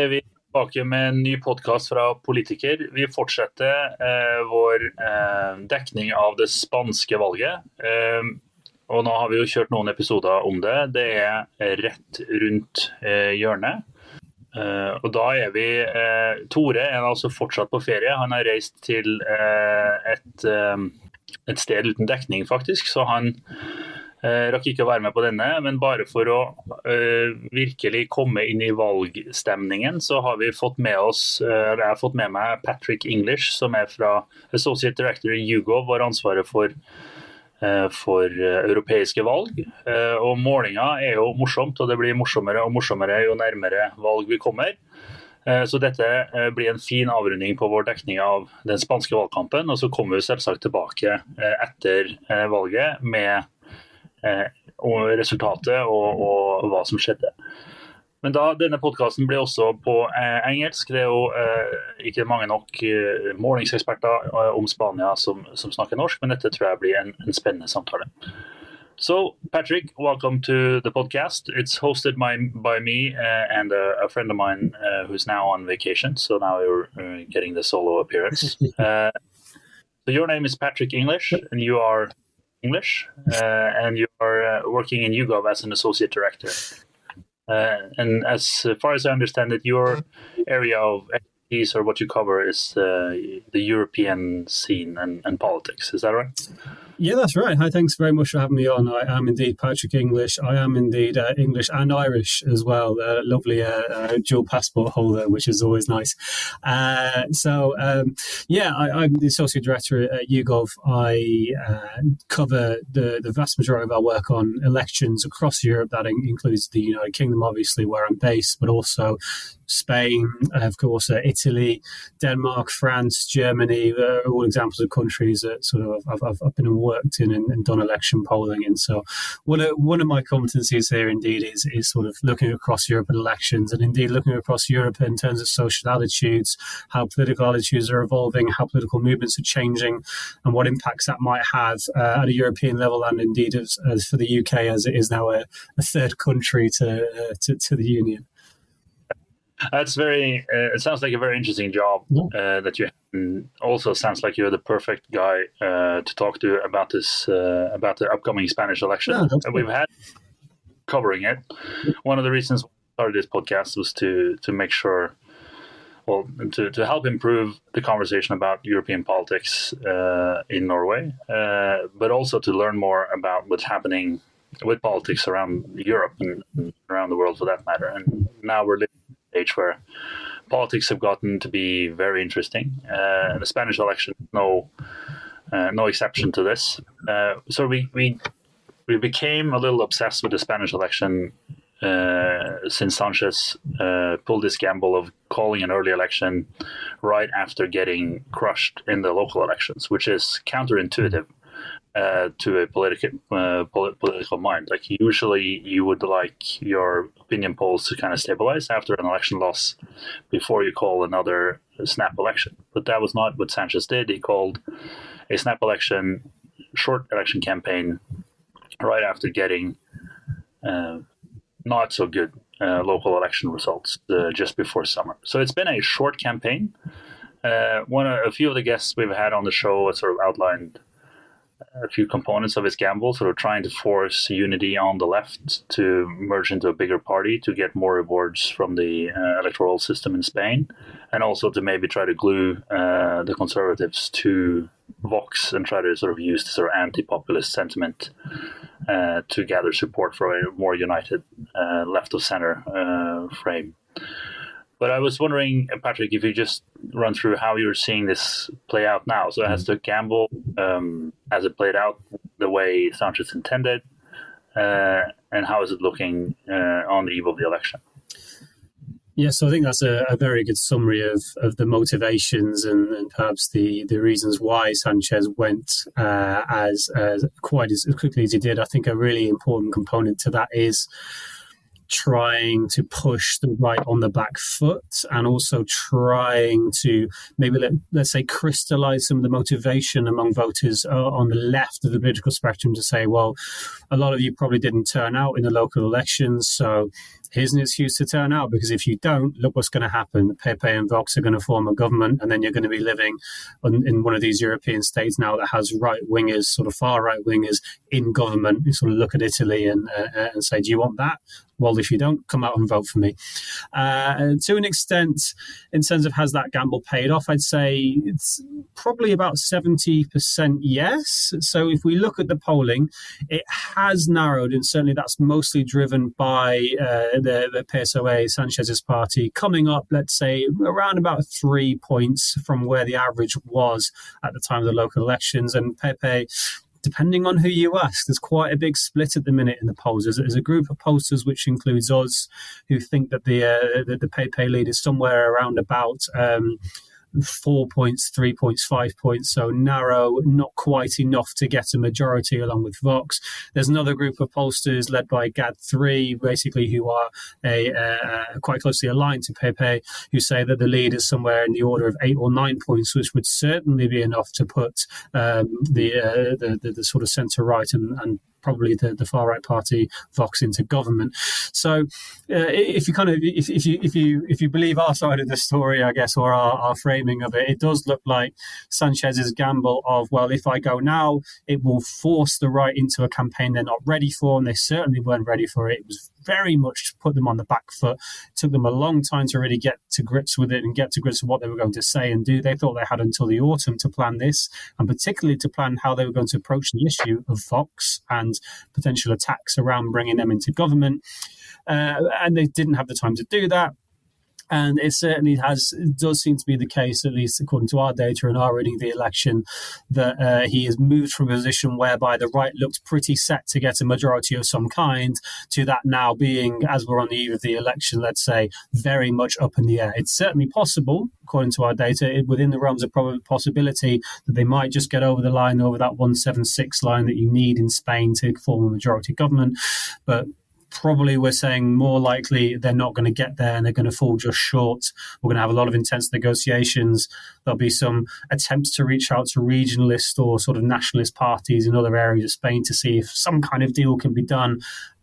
er vi tilbake med en ny podkast fra Politiker. Vi fortsetter eh, vår eh, dekning av det spanske valget. Eh, og nå har vi jo kjørt noen episoder om det. Det er rett rundt eh, hjørnet. Eh, og da er vi eh, Tore er altså fortsatt på ferie. Han har reist til et, et sted uten dekning, faktisk. Så han Uh, rakk ikke å være med på denne, men bare for å uh, virkelig komme inn i valgstemningen, så har vi fått med oss uh, Jeg har fått med meg Patrick English, som er fra Associate Director i Hugo, har ansvaret for, for europeiske valg. og Målinga er jo morsomt, og det blir morsommere og morsommere jo nærmere valg vi kommer. Så dette blir en fin avrunding på vår dekning av den spanske valgkampen. Og så kommer vi selvsagt tilbake etter valget med Eh, og resultatet og, og, hva som skjedde. Men da, Denne podkasten blir også på eh, engelsk. Det er jo eh, ikke mange nok eh, målingseksperter eh, om Spania som, som, snakker norsk, men dette tror jeg blir en, en spennende samtale. So, Patrick, welcome to the podcast. It's hosted by, by me uh, and a, a, friend of mine uh, who's now on vacation. So now you're uh, getting the solo appearance. so your name is Patrick English, and you are English, uh, and you are uh, working in YouGov as an associate director. Uh, and as far as I understand it, your area of expertise or what you cover is the European scene and, and politics. Is that right? Yeah, that's right. Hi, thanks very much for having me on. I am indeed Patrick English. I am indeed uh, English and Irish as well. Uh, lovely uh, uh dual passport holder, which is always nice. Uh, so, um, yeah, I, am the associate director at YouGov. I uh, cover the, the vast majority of our work on elections across Europe. That includes the United Kingdom, obviously, where I'm based, but also Spain, of course, Italy, Denmark, France, Germany, all examples of countries that sort of I've, I've, I've been worked in and, and, done election polling. And so one of, one of my competencies here indeed is, is sort of looking across Europe at elections and indeed looking across Europe in terms of social attitudes, how political attitudes are evolving, how political movements are changing, and what impacts that might have uh, at a European level and indeed as, as, for the UK as it is now a, a third country to, uh, to, to the Union. That's very. Uh, it sounds like a very interesting job uh, that you. Have. Also, sounds like you're the perfect guy uh, to talk to about this uh, about the upcoming Spanish election. Yeah, We've had covering it. One of the reasons we started this podcast was to to make sure, well, to to help improve the conversation about European politics uh, in Norway, uh, but also to learn more about what's happening with politics around Europe and around the world for that matter. And now we're living stage where politics have gotten to be very interesting. Uh, the Spanish election, no, uh, no exception to this. Uh, so we, we we became a little obsessed with the Spanish election uh, since Sanchez uh, pulled this gamble of calling an early election right after getting crushed in the local elections, which is counterintuitive uh, to a political uh, political mind. Like usually, you would like your opinion polls to kind of stabilize after an election loss before you call another snap election. But that was not what Sanchez did. He called a snap election, short election campaign, right after getting uh, not so good uh, local election results uh, just before summer. So it's been a short campaign. One, a few of the guests we've had on the show sort of outlined a few components of his gamble, sort of trying to force unity on the left to merge into a bigger party to get more rewards from the uh, electoral system in Spain, and also to maybe try to glue uh, the conservatives to Vox and try to sort of use the sort of anti-populist sentiment uh, to gather support for a more united uh, left of center uh, frame. But I was wondering, Patrick, if you just run through how you're seeing this play out now. So has the gamble um, has it played out the way Sanchez intended, uh, and how is it looking uh, on the eve of the election? Yes, so I think that's a, a, very good summary of, of the motivations and, and, perhaps the, the reasons why Sanchez went uh, as, as quite as quickly as he did. I think a really important component to that is trying to push the right on the back foot and also trying to maybe let, let's say crystallize some of the motivation among voters uh, on the left of the political spectrum to say well a lot of you probably didn't turn out in the local elections so here's an excuse to turn out because if you don't, look what's going to happen. PP and Vox are going to form a government, and then you're going to be living in one of these European states now that has right wingers, sort of far right wingers in government. You sort of look at Italy and uh, and say, do you want that? Well, if you don't, come out and vote for me. Uh, to an extent, in terms of has that gamble paid off, I'd say it's probably about 70% yes. So if we look at the polling, it has narrowed, and certainly that's mostly driven by uh, the, the PSOE, Sanchez's party, coming up, let's say, around about three points from where the average was at the time of the local elections. And PP depending on who you ask, there's quite a big split at the minute in the polls. There's, there's a group of pollsters, which includes us, who think that the uh, the, the PP lead is somewhere around about. Um, four points, three points, five points, so narrow, not quite enough to get a majority along with Vox. There's another group of pollsters led by GAD3, basically, who are a, uh, quite closely aligned to PP, who say that the lead is somewhere in the order of eight or nine points, which would certainly be enough to put um, the, uh, the, the, the sort of centre right and, and probably the, the far right party Vox into government. So uh, if you kind of if, if you if you if you believe our side of the story, I guess, or our, our framing of it, it does look like Sanchez's gamble of well, if I go now, it will force the right into a campaign they're not ready for, and they certainly weren't ready for it. It was very much put them on the back foot. It took them a long time to really get to grips with it and get to grips with what they were going to say and do. They thought they had until the autumn to plan this, and particularly to plan how they were going to approach the issue of Vox and potential attacks around bringing them into government. Uh, and they didn't have the time to do that. And it certainly has does seem to be the case, at least according to our data and our reading of the election, that uh, he has moved from a position whereby the right looked pretty set to get a majority of some kind to that now being, as we're on the eve of the election, let's say, very much up in the air. It's certainly possible, according to our data, within the realms of probable possibility that they might just get over the line over that 176 line that you need in Spain to form a majority government. But probably we're saying more likely they're not going to get there and they're going to fall just short. We're going to have a lot of intense negotiations. There'll be some attempts to reach out to regionalist or sort of nationalist parties in other areas of Spain to see if some kind of deal can be done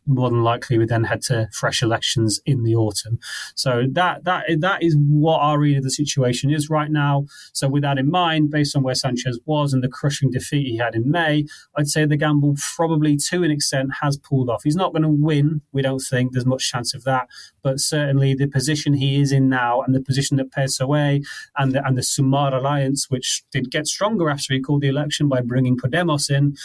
more than likely we then head to fresh elections in the autumn. So that that that is what our read of the situation is right now. So with that in mind, based on where Sanchez was and the crushing defeat he had in May, I'd say the gamble probably to an extent has pulled off. He's not going to win. We don't think there's much chance of that, but certainly the position he is in now and the position that PSOE and the, and the Sumar alliance, which did get stronger after he called the election by bringing Podemos in,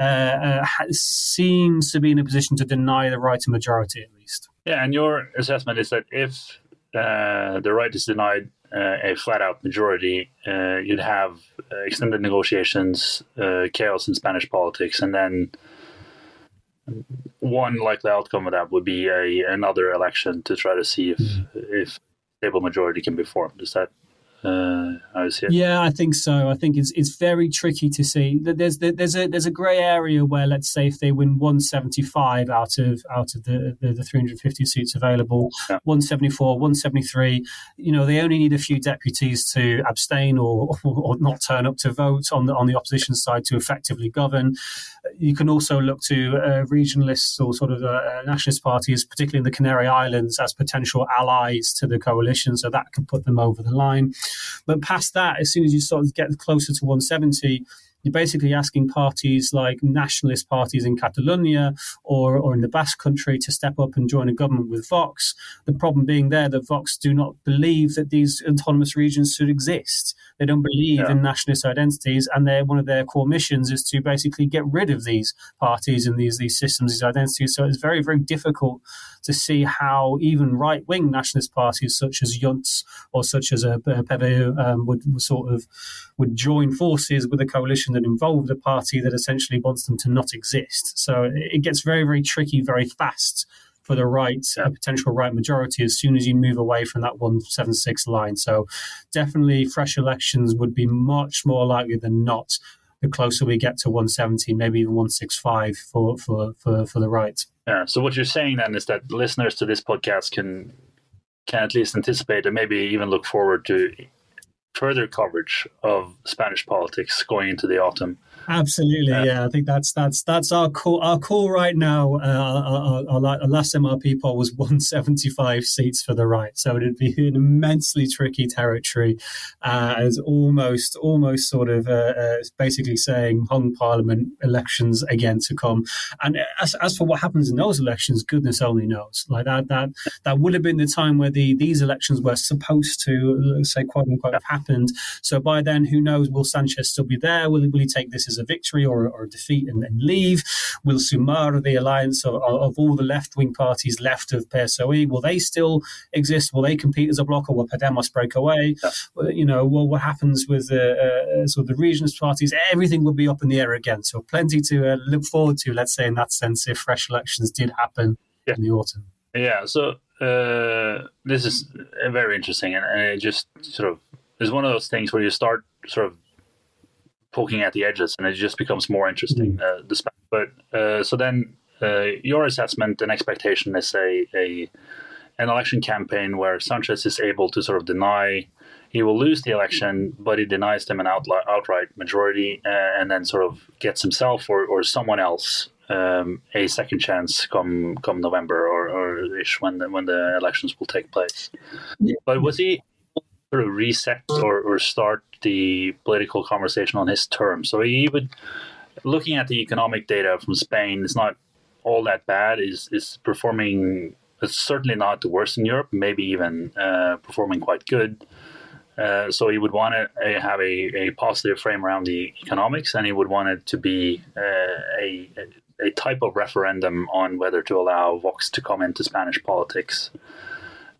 uh, uh, seems to be in a position to deny the right to majority at least. Yeah, and your assessment is that if uh, the right is denied uh, a flat out majority, uh, you'd have uh, extended negotiations, chaos in Spanish politics, and then one likely outcome of that would be a another election to try to see if mm. if stable majority can be formed. Is that uh, I yeah, I think so. I think it's it's very tricky to see. that There's there's a there's a grey area where let's say if they win 175 out of out of the the, the 350 seats available, yeah. 174, 173, you know, they only need a few deputies to abstain or, or, or not turn up to vote on the on the opposition side to effectively govern. You can also look to uh, regionalists or sort of uh, nationalist parties, particularly in the Canary Islands, as potential allies to the coalition, so that could put them over the line. But past that, as soon as you sort of get closer to 170, you're basically asking parties like nationalist parties in Catalonia or, or in the Basque country to step up and join a government with Vox. The problem being there that Vox do not believe that these autonomous regions should exist. They don't believe yeah. in nationalist identities, and they one of their core missions is to basically get rid of these parties and these these systems, these identities. So it's very very difficult to see how even right wing nationalist parties such as Junts or such as a, a um, would, would sort of would join forces with a coalition that involved a party that essentially wants them to not exist. So it gets very very tricky very fast for the right, a potential right majority as soon as you move away from that 176 line. So definitely fresh elections would be much more likely than not the closer we get to 170, maybe even 165 for for for, for the right. Yeah. So what you're saying then is that listeners to this podcast can can at least anticipate and maybe even look forward to further coverage of Spanish politics going into the autumn. Absolutely, uh, yeah. I think that's that's that's our call. Our call right now. Uh, our, our, our, last MRP poll was 175 seats for the right, so it'd be an immensely tricky territory. Uh, as almost almost sort of uh, uh, basically saying hung Parliament elections again to come. And as, as for what happens in those elections, goodness only knows. Like that that that would have been the time where the these elections were supposed to say quote unquote have happened. So by then, who knows? Will Sanchez still be there? Will will he take this as a victory or, or a defeat and, and leave? Will Sumar, the alliance of, of all the left wing parties left of PSOE, will they still exist? Will they compete as a bloc or will Podemos break away? Yeah. You know, well, what happens with the uh, sort of the regionalist parties? Everything will be up in the air again. So plenty to uh, look forward to, let's say, in that sense, if fresh elections did happen yeah. in the autumn. Yeah, so uh, this is very interesting, and, and, it just sort of is one of those things where you start sort of poking at the edges, and it just becomes more interesting. Mm. Uh, but uh, so then uh, your assessment and expectation is a, a an election campaign where Sanchez is able to sort of deny he will lose the election, but he denies them an outli- outright majority, uh, and then sort of gets himself or, or someone else um, a second chance come come November or, or ish when the, when the elections will take place. Yeah. But was he sort of reset or, or start the political conversation on his terms. So he would, looking at the economic data from Spain, it's not all that bad. is is performing. It's certainly not the worst in Europe. Maybe even uh, performing quite good. Uh, so he would want to uh, have a, a positive frame around the economics, and he would want it to be uh, a, a type of referendum on whether to allow Vox to come into Spanish politics.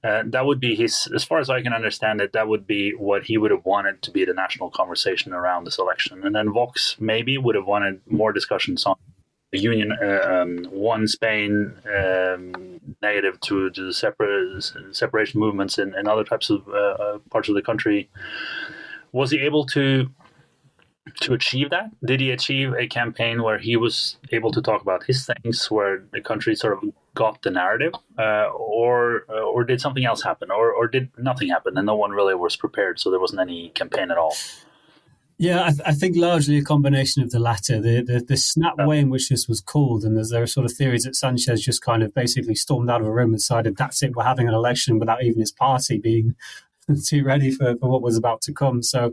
Uh, that would be his, as far as I can understand it, that would be what he would have wanted to be the national conversation around this election. And then Vox maybe would have wanted more discussions on the union, uh, um, one Spain, um, negative to, to the separate, separation movements in, in other types of uh, uh parts of the country. Was he able to to achieve that? Did he achieve a campaign where he was able to talk about his things, where the country sort of got the narrative, uh, or uh, or did something else happen, or or did nothing happen and no one really was prepared, so there wasn't any campaign at all? Yeah, I, th- I, think largely a combination of the latter. The the, the snap way in which this was called, and there are sort of theories that Sanchez just kind of basically stormed out of a room and decided that's it, we're having an election without even his party being too ready for, for what was about to come. So,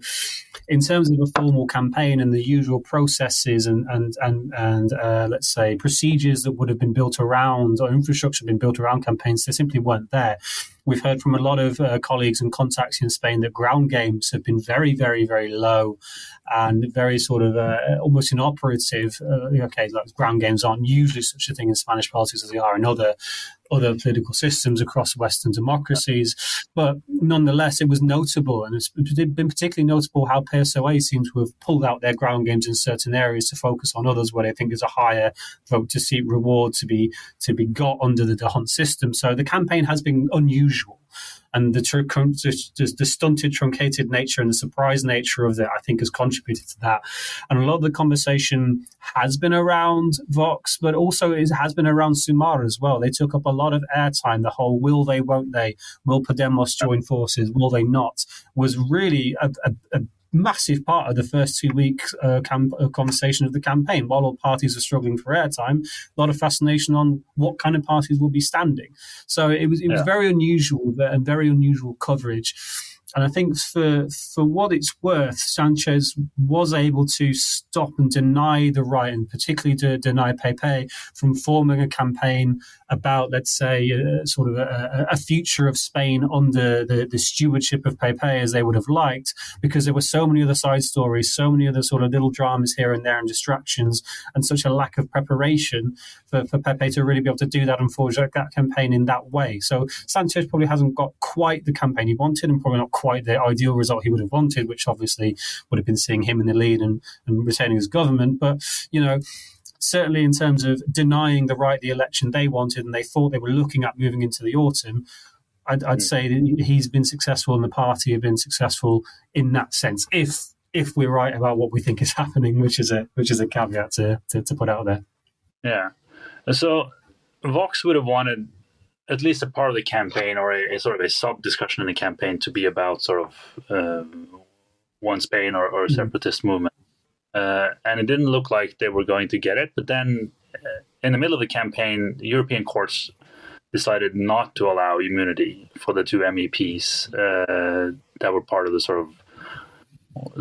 in terms of a formal campaign and the usual processes and and and and uh, let's say procedures that would have been built around or infrastructure been built around campaigns, they simply weren't there. We've heard from a lot of uh, colleagues and contacts in Spain that ground games have been very, very, very low and very sort of uh, almost inoperative. Uh, okay, like ground games aren't usually such a thing in Spanish politics as they are in other other political systems across Western democracies. But nonetheless, it was notable, and it's been particularly notable how PSOE seems to have pulled out their ground games in certain areas to focus on others where they think there's a higher vote to seat reward to be to be got under the D'Hondt system. So the campaign has been unusual. And the, the, the, stunted, truncated nature and the surprise nature of it, I think, has contributed to that. And a lot of the conversation has been around Vox, but also it has been around Sumar as well. They took up a lot of airtime. The whole will they, won't they? Will Podemos join forces? Will they not? Was really a, a, a massive part of the first two weeks uh, camp- uh, conversation of the campaign. While all parties are struggling for airtime, a lot of fascination on what kind of parties will be standing. So it was it was yeah. very unusual and very unusual coverage. And I think for for what it's worth, Sanchez was able to stop and deny the right, and particularly to deny PP from forming a campaign about, let's say, uh, sort of a, a, future of Spain under the, the stewardship of PP as they would have liked, because there were so many other side stories, so many other sort of little dramas here and there and distractions, and such a lack of preparation for, for PP to really be able to do that and forge that campaign in that way. So Sanchez probably hasn't got quite the campaign he wanted and probably not quite the ideal result he would have wanted, which obviously would have been seeing him in the lead and, and retaining his government. But, you know, certainly in terms of denying the right the election they wanted and they thought they were looking at moving into the autumn, I'd, I'd hmm. say that he's been successful and the party have been successful in that sense. If if we're right about what we think is happening, which is a which is a caveat to, to, to put out there. Yeah. So Vox would have wanted at least a part of the campaign or a, a sort of a sub discussion in the campaign to be about sort of um, one Spain or, or a mm-hmm. separatist mm-hmm. movement. Uh, and it didn't look like they were going to get it. But then uh, in the middle of the campaign, the European courts decided not to allow immunity for the two MEPs uh, that were part of the sort of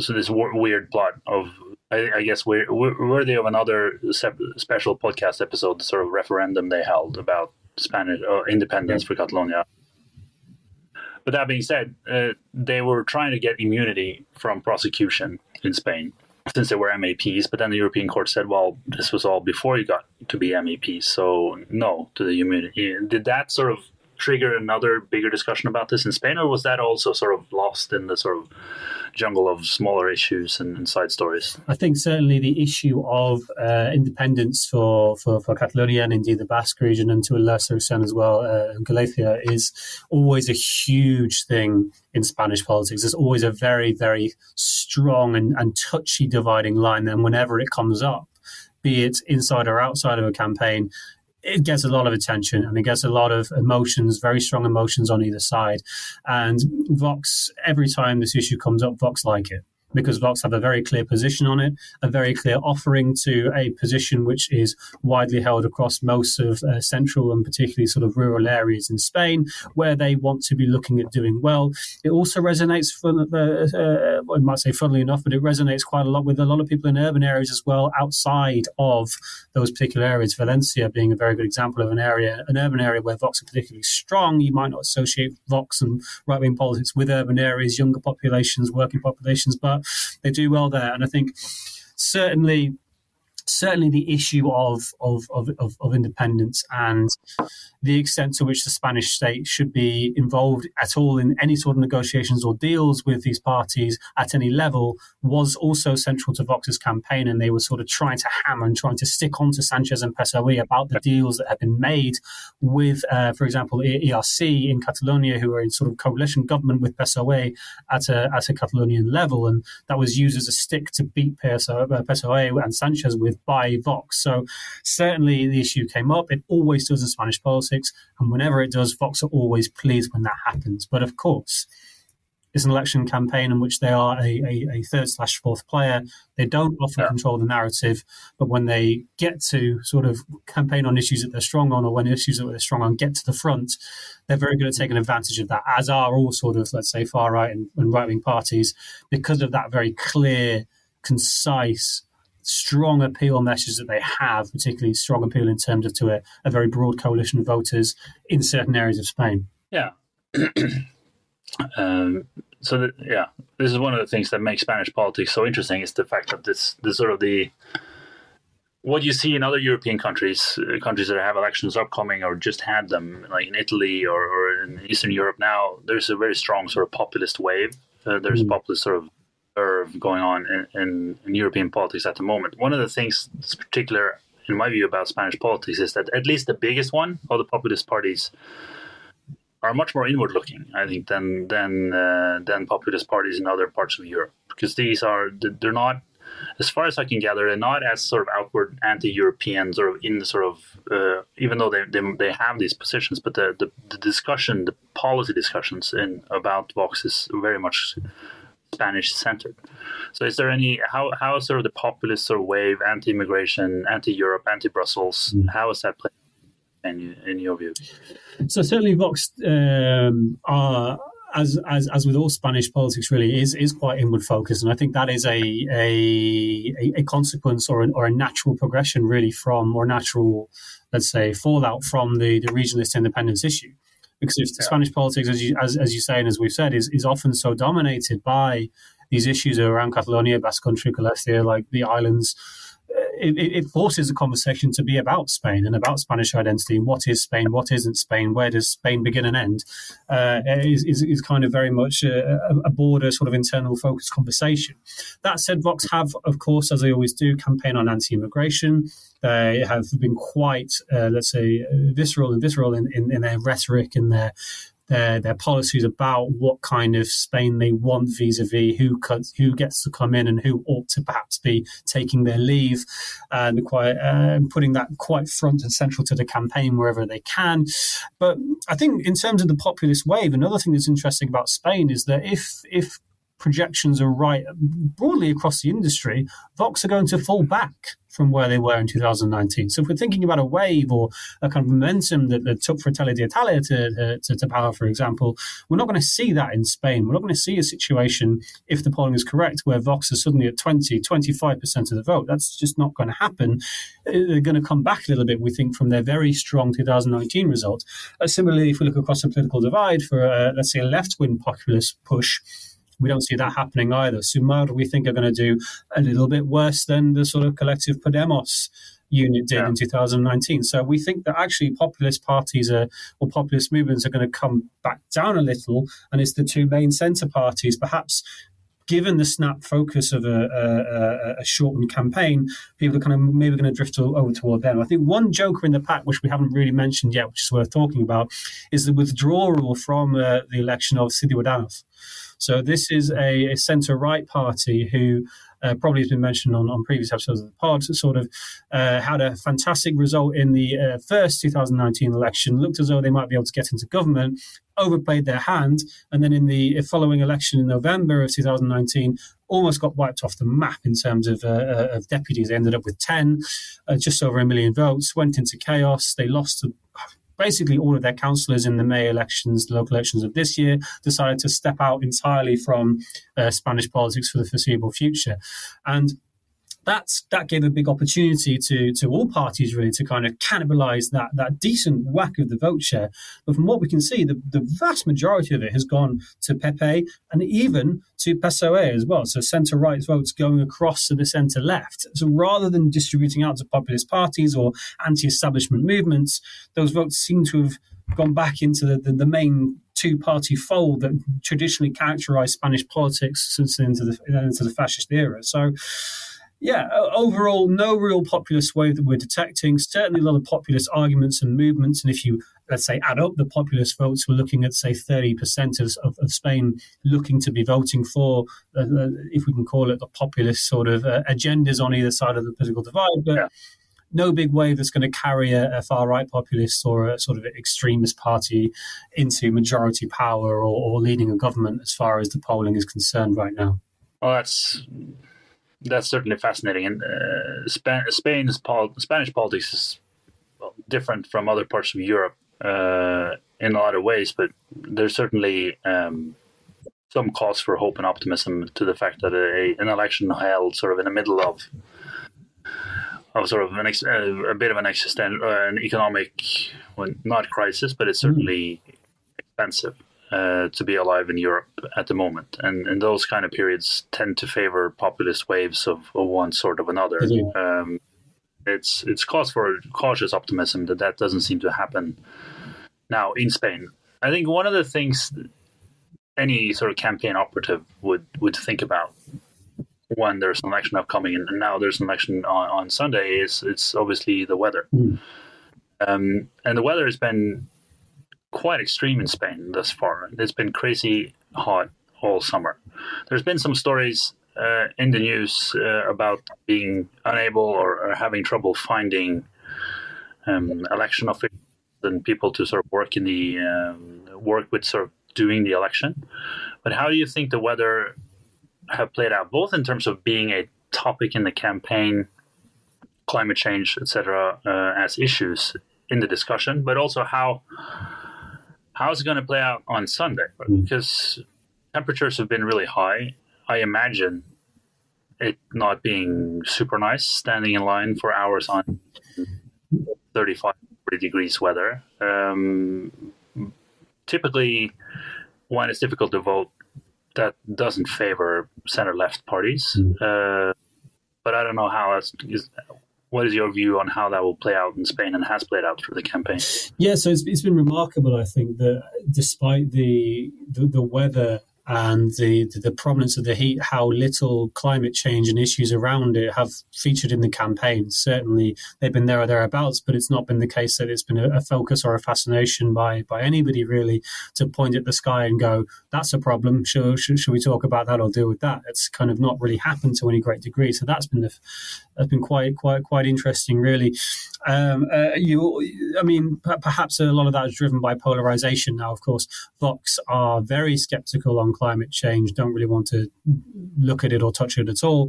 so this w- weird plot of I, I guess we're, we're worthy of another special podcast episode, the sort of referendum they held about Spanish uh, independence yeah. for Catalonia. But that being said, uh, they were trying to get immunity from prosecution in Spain since they were MEPs. But then the European Court said, well, this was all before you got to be MEPs, so no to the immunity. Did that sort of trigger another bigger discussion about this in Spain, or was that also sort of lost in the sort of jungle of smaller issues and, and side stories? I think certainly the issue of uh, independence for, for, for Catalonia and indeed the Basque region, and to a lesser extent as well, uh, Galicia, is always a huge thing in Spanish politics. There's always a very, very strong and, and touchy dividing line. And whenever it comes up, be it inside or outside of a campaign, it gets a lot of attention and it gets a lot of emotions, very strong emotions on either side. And Vox, every time this issue comes up, Vox like it because Vox have a very clear position on it, a very clear offering to a position which is widely held across most of uh, central and particularly sort of rural areas in Spain, where they want to be looking at doing well. It also resonates, for, uh, uh, I might say funnily enough, but it resonates quite a lot with a lot of people in urban areas as well, outside of those particular areas. Valencia being a very good example of an area, an urban area where Vox are particularly strong. You might not associate Vox and right wing politics with urban areas, younger populations, working populations, but they do well there. And I think certainly certainly the issue of, of, of, of, independence and the extent to which the Spanish state should be involved at all in any sort of negotiations or deals with these parties at any level was also central to Vox's campaign. And they were sort of trying to hammer and trying to stick onto Sanchez and PSOE about the deals that have been made with, uh, for example, ERC in Catalonia, who are in sort of coalition government with PSOE at a, at a Catalonian level. And that was used as a stick to beat PSOE, uh, PSOE and Sanchez with by Vox. So certainly the issue came up. It always does in Spanish politics. And whenever it does, Vox are always pleased when that happens. But of course, it's an election campaign in which they are a, a, a third slash fourth player. They don't often yeah. control the narrative, but when they get to sort of campaign on issues that they're strong on, or when issues that they're strong on get to the front, they're very good at taking advantage of that, as are all sort of, let's say, far right and, and right wing parties, because of that very clear, concise, strong appeal message that they have, particularly strong appeal in terms of to a, a very broad coalition of voters in certain areas of Spain. Yeah. um, so that, yeah, this is one of the things that makes Spanish politics so interesting is the fact that this, this sort of the what you see in other European countries, uh, countries that have elections upcoming or just had them, like in Italy or, or in Eastern Europe now, there's a very strong sort of populist wave. Uh, there's mm. populist sort of going on in, in, in, European politics at the moment. One of the things that's particular, in my view, about Spanish politics is that at least the biggest one all the populist parties are much more inward looking, I think, than than uh, than populist parties in other parts of Europe because these are they're not. As far as I can gather, they're not as sort of outward anti-European, sort of in the sort of, uh, even though they, they, they have these positions, but the, the, the discussion, the policy discussions in about Vox is very much Spanish centered. So, is there any how how sort of the populist sort of wave, anti-immigration, anti-Europe, anti-Brussels, mm. how is that playing in, in your view? So certainly, Vox um, are as, as as with all Spanish politics, really is is quite inward focused, and I think that is a a, a consequence or an, or a natural progression, really, from or natural, let's say, fallout from the the regionalist independence issue because if yeah. Spanish politics, as you as, as you say and as we've said, is is often so dominated by these issues around Catalonia, Basque Country, Galicia, like the islands it, it, forces the conversation to be about Spain and about Spanish identity and what is Spain, what isn't Spain, where does Spain begin and end, uh, is, is, is, kind of very much a, a border sort of internal focused conversation. That said, Vox have, of course, as they always do, campaign on anti-immigration. They have been quite, uh, let's say, visceral and visceral in, in, in their rhetoric and their their their policies about what kind of Spain they want vis-a-vis who cuts, who gets to come in and who ought to perhaps be taking their leave, and quite uh, putting that quite front and central to the campaign wherever they can. But I think in terms of the populist wave, another thing that's interesting about Spain is that if if projections are right broadly across the industry, Vox are going to fall back from where they were in 2019. So if we're thinking about a wave or a kind of momentum that, that took Fratelli d'Italia to, to, to, power, for example, we're not going to see that in Spain. We're not going to see a situation, if the polling is correct, where Vox is suddenly at 20, 25% of the vote. That's just not going to happen. They're going to come back a little bit, we think, from their very strong 2019 result. Uh, similarly, if we look across the political divide for, uh, let's say, a left wing populist push, we don't see that happening either. Sumar, we think, are going to do a little bit worse than the sort of collective Podemos unit did yeah. in 2019. So we think that actually populist parties are, or populist movements are going to come back down a little, and it's the two main centre parties, perhaps. Given the snap focus of a, a, a shortened campaign, people are kind of maybe going to drift over toward them. I think one joker in the pack, which we haven't really mentioned yet, which is worth talking about, is the withdrawal from uh, the election of Ciudadanos. So this is a, a centre right party who uh, probably has been mentioned on, on previous episodes of the pod, sort of uh, had a fantastic result in the uh, first 2019 election, looked as though they might be able to get into government, overplayed their hand, and then in the following election in November of 2019, almost got wiped off the map in terms of, uh, uh, of deputies. They ended up with 10, uh, just over a million votes, went into chaos. They lost basically all of their councillors in the May elections, the local elections of this year, decided to step out entirely from uh, Spanish politics for the foreseeable future. And that's that gave a big opportunity to to all parties really to kind of cannibalize that that decent whack of the vote share. But from what we can see, the, the vast majority of it has gone to PP and even to PSOE as well. So centre right votes going across to the centre left. So rather than distributing out to populist parties or anti-establishment movements, those votes seem to have gone back into the, the, the main two party fold that traditionally characterized Spanish politics since into the into the fascist era. So yeah, overall, no real populist wave that we're detecting. Certainly, a lot of populist arguments and movements. And if you, let's say, add up the populist votes, we're looking at, say, 30% of, of, of Spain looking to be voting for, uh, uh, if we can call it, the populist sort of uh, agendas on either side of the political divide. But yeah. no big wave that's going to carry a, a far right populist or a sort of extremist party into majority power or, or leading a government as far as the polling is concerned right now. Well, that's that's certainly fascinating. And uh, Spain's pol- Spanish politics is well, different from other parts of Europe uh, in a lot of ways, but there's certainly um, some cause for hope and optimism to the fact that a, an election held sort of in the middle of of sort of an ex- a bit of an existential, uh, an economic, well, not crisis, but it's certainly mm. expensive uh, to be alive in Europe at the moment, and and those kind of periods tend to favor populist waves of, of one sort of another. Um, it's it's cause for cautious optimism that that doesn't seem to happen now in Spain. I think one of the things any sort of campaign operative would would think about when there's an election upcoming, and now there's an election on, on Sunday, is it's obviously the weather. Mm. Um, and the weather has been quite extreme in Spain thus far. It's been crazy hot all summer. There's been some stories uh, in the news uh, about being unable or, or having trouble finding um, election officials and people to sort of work in the um, work with sort of doing the election. But how do you think the weather have played out, both in terms of being a topic in the campaign, climate change, etc., uh, as issues in the discussion, but also how How's it going to play out on Sunday? Hmm. Because temperatures have been really high. I imagine it not being super nice standing in line for hours on 35 40 degrees weather. Um, typically, when it's difficult to vote, that doesn't favor center left parties. Mm. Uh, but I don't know how that's what is your view on how that will play out in Spain and has played out through the campaign? Yeah, so it's, it's been remarkable, I think, that despite the, the, the weather and the, the, the prominence of the heat, how little climate change and issues around it have featured in the campaign. Certainly, they've been there or thereabouts, but it's not been the case that it's been a, a focus or a fascination by by anybody really to point at the sky and go, "That's a problem. Should, should, should we talk about that or deal with that?" It's kind of not really happened to any great degree. So that's been the, that's been quite quite quite interesting, really. Um, uh, you, I mean, p- perhaps a lot of that is driven by polarization. Now, of course, Vox are very skeptical on climate change, don't really want to look at it or touch it at all.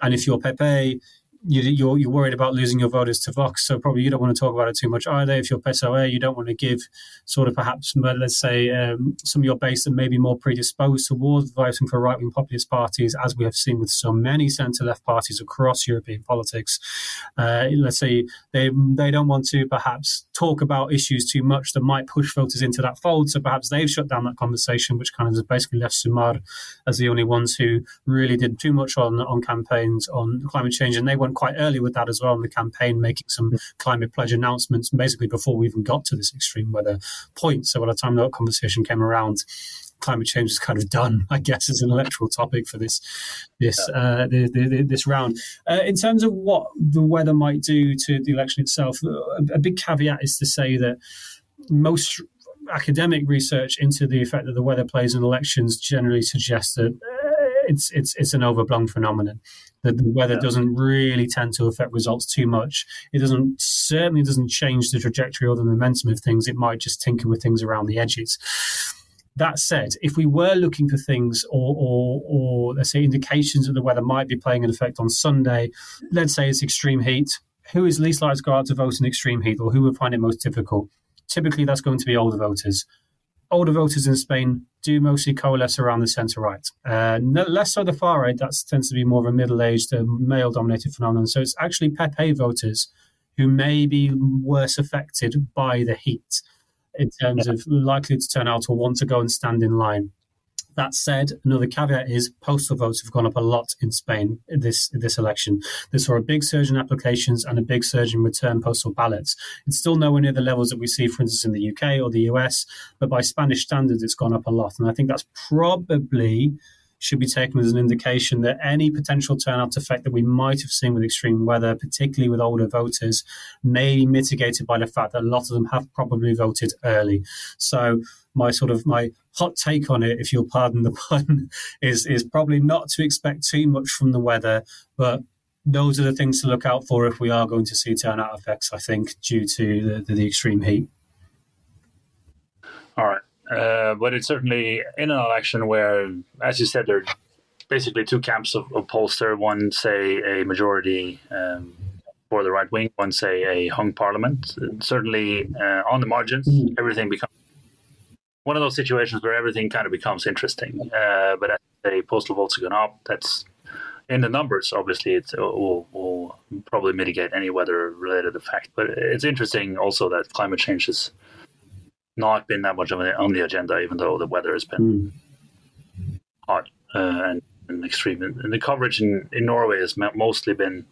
And if you're PP, you, you're, you're worried about losing your voters to Vox, so probably you don't want to talk about it too much either. If you're PSOE, you don't want to give sort of perhaps, let's say, um, some of your base that may be more predisposed towards voting for right wing populist parties, as we have seen with so many centre left parties across European politics. Uh, let's say they they don't want to perhaps talk about issues too much that might push voters into that fold, so perhaps they've shut down that conversation, which kind of has basically left Sumar as the only ones who really did too much on on campaigns on climate change, and they want quite early with that as well in the campaign, making some climate pledge announcements basically before we even got to this extreme weather point. So by the time that conversation came around, climate change is kind of done, I guess, as an electoral topic for this this uh, the, the, this round. Uh, in terms of what the weather might do to the election itself, a, a big caveat is to say that most academic research into the effect that the weather plays in elections generally suggests that it's it's it's an overblown phenomenon. That the weather yeah. doesn't really tend to affect results too much. It doesn't certainly doesn't change the trajectory or the momentum of things. It might just tinker with things around the edges. That said, if we were looking for things or, or, or let's say indications that the weather might be playing an effect on Sunday, let's say it's extreme heat, who is least likely to go out to vote in extreme heat or who would find it most difficult? Typically, that's going to be older voters older voters in Spain do mostly coalesce around the centre right. Uh, less so the far right, that tends to be more of a middle aged, uh, male dominated phenomenon. So it's actually PP voters who may be worse affected by the heat in terms of likely to turn out or want to go and stand in line. That said, another caveat is postal votes have gone up a lot in Spain this this election. They saw a big surge in applications and a big surge in return postal ballots. It's still nowhere near the levels that we see, for instance, in the UK or the US, but by Spanish standards, it's gone up a lot. And I think that's probably should be taken as an indication that any potential turnout effect that we might have seen with extreme weather, particularly with older voters, may be mitigated by the fact that a lot of them have probably voted early. So my sort of my hot take on it, if you'll pardon the pun, is is probably not to expect too much from the weather, but those are the things to look out for if we are going to see turnout effects. I think due to the, the, the extreme heat. All right. Uh, but it's certainly in an election where, as you said, there are basically two camps of, of pollster. One say a majority um, for the right wing, one say a hung parliament. And certainly uh, on the margins, everything becomes one of those situations where everything kind of becomes interesting. Uh, but as the postal votes are going up, that's in the numbers. Obviously, it will, will probably mitigate any weather-related effect. But it's interesting also that climate change is not been that much of an, on the agenda, even though the weather has been mm. hot uh, and, and, extreme. And the coverage in, in Norway has mostly been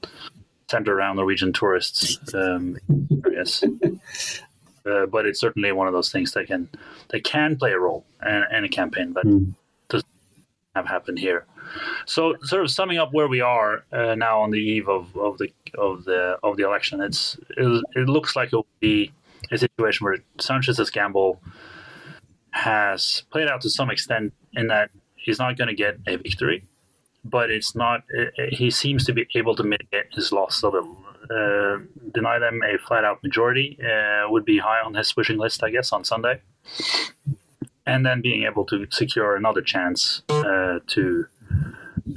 centered around Norwegian tourists. Um, yes. Uh, but it's certainly one of those things that can that can play a role in, in a campaign, but mm. doesn't have happened here. So, sort of summing up where we are uh, now on the eve of, of the of the of the election, it's it, it looks like it will be a situation where Sanchez's gamble has played out to some extent in that he's not going to get a victory, but it's not. he seems to be able to mitigate his loss a little. Uh, deny them a flat out majority uh, would be high on his wishing list, I guess, on Sunday. And then being able to secure another chance uh, to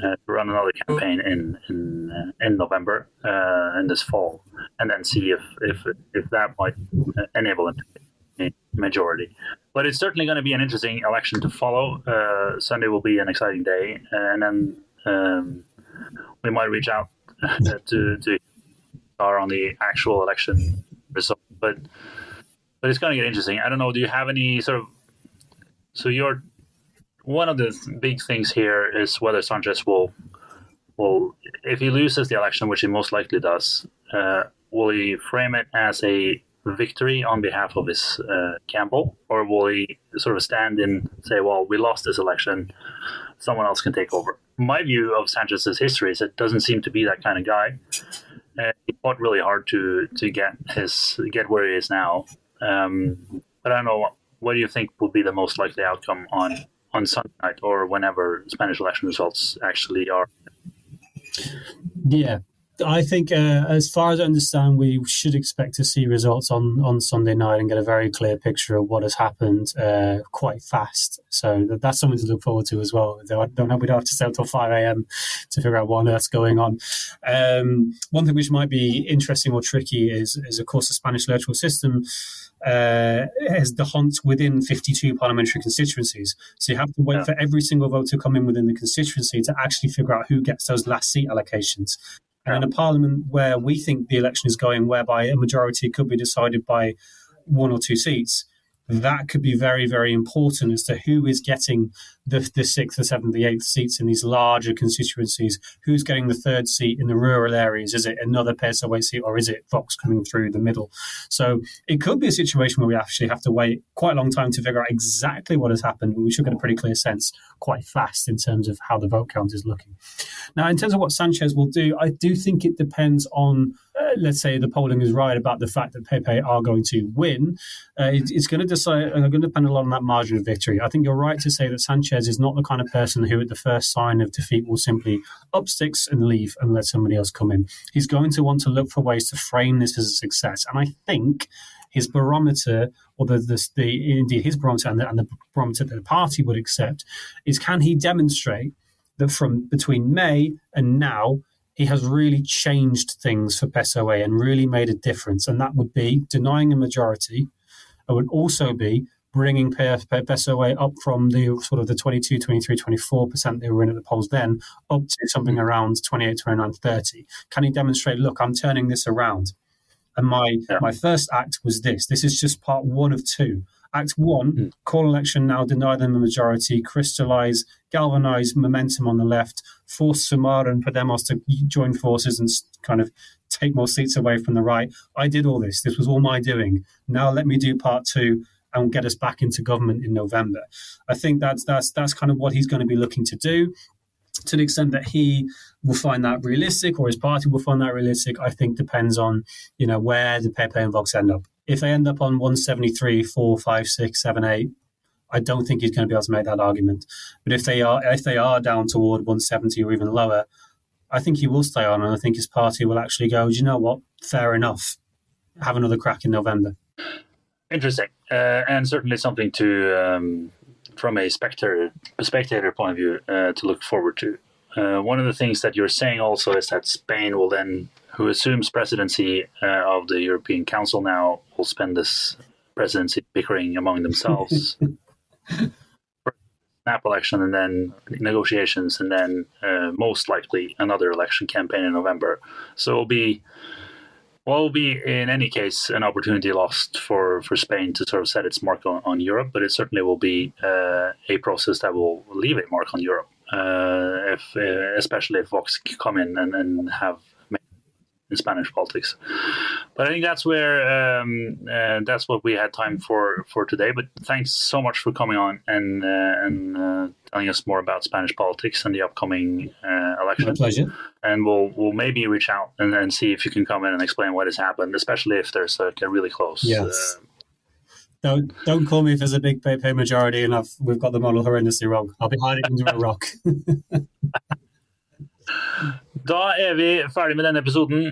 uh, run another campaign in in, uh, in November uh, in this fall, and then see if if if that might enable him to majority. But it's certainly going to be an interesting election to follow. Sunday will be an exciting day, and then um, we might reach out to to are on the actual election result. But but it's going to get interesting. I don't know. Do you have any sort of so you're one of the big things here is whether Sanchez will, will if he loses the election, which he most likely does, uh, will he frame it as a victory on behalf of his uh, Campbell, or will he sort of stand and say, "Well, we lost this election, someone else can take over"? My view of Sanchez's history is it doesn't seem to be that kind of guy. Uh, he fought really hard to to get his get where he is now. Um, but I don't know. What do you think will be the most likely outcome on on Sunday night or whenever Spanish election results actually are? Yeah, I think, uh, as far as I understand, we should expect to see results on, on Sunday night and get a very clear picture of what has happened uh, quite fast. So that's something to look forward to as well. I don't know, we don't have to stay until 5 a.m. to figure out what on earth's going on. Um, one thing which might be interesting or tricky is, is of course, the Spanish electoral system uh, has D'Hondt within 52 parliamentary constituencies. So you have to wait yeah. for every single vote to come in within the constituency to actually figure out who gets those last seat allocations. And in a um, parliament where we think the election is going, whereby a majority could be decided by one or two seats, that could be very, very important as to who is getting the, the sixth, the seventh, the eighth seats in these larger constituencies. Who's getting the third seat in the rural areas? Is it another PSOE seat or is it Vox coming through the middle? So it could be a situation where we actually have to wait quite a long time to figure out exactly what has happened, but we should get a pretty clear sense quite fast in terms of how the vote count is looking. Now, in terms of what Sanchez will do, I do think it depends on uh, let's say the polling is right about the fact that PP are going to win, uh, it, it's going to decide, uh, going to depend a lot on that margin of victory. I think you're right to say that Sanchez is not the kind of person who, at the first sign of defeat, will simply up sticks and leave and let somebody else come in. He's going to want to look for ways to frame this as a success, and I think his barometer, or the, the, the indeed his barometer and the, and the barometer that the party would accept, is can he demonstrate that from between May and now he has really changed things for PSOE and really made a difference. And that would be denying a majority. It would also be bringing PSOE up from the sort of the 22, 23, 24% they were in at the polls then up to something around 28, 29, 30. Can he demonstrate, look, I'm turning this around? And my, yeah. my first act was this. This is just part one of two. Act one, mm. call election now, deny them a majority, crystallize, galvanize momentum on the left, force Sumar and Podemos to join forces and kind of take more seats away from the right. I did all this. This was all my doing. Now let me do part two and get us back into government in November. I think that's that's that's kind of what he's going to be looking to do. To the extent that he will find that realistic or his party will find that realistic, I think depends on, you know, where the PP and Vox end up if they end up on 173, 4, 5, 6, 7, 8, I don't think he's going to be able to make that argument. But if they are if they are down toward 170 or even lower, I think he will stay on, and I think his party will actually go. Do you know what? Fair enough. Have another crack in November. Interesting, uh, and certainly something to, um, from a spectator spectator point of view, uh, to look forward to. Uh, one of the things that you're saying also is that Spain will then who assumes presidency uh, of the European Council now, will spend this presidency bickering among themselves. snap election and then negotiations and then uh, most likely another election campaign in November. So it'll be well, it'll be in any case an opportunity lost for, for Spain to sort of set its mark on, on Europe, but it certainly will be uh, a process that will leave a mark on Europe. Uh, if uh, especially if Vox come in and, and have in Spanish politics. But I think that's where um, uh, that's what we had time for for today. But thanks so much for coming on and uh, and uh, telling us more about Spanish politics and the upcoming uh, election. My pleasure. And we'll we'll maybe reach out and, and see if you can come in and explain what has happened, especially if there's a, a really close. Yes. Uh, don't don't call me if there's a big PP majority and I've, we've got the model horrendously wrong. I'll be hiding under a rock. Da er vi ferdig med denne episoden.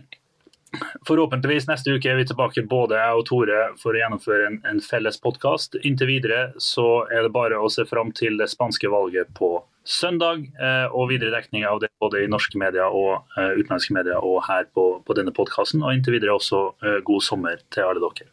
Forhåpentligvis neste uke er vi tilbake både jeg og Tore for å gjennomføre en, en felles podkast. Inntil videre så er det bare å se fram til det spanske valget på søndag, eh, og videre dekning av det både i norske medier og eh, utenlandske medier og her på, på denne podkasten. Og inntil videre også eh, god sommer til alle dere.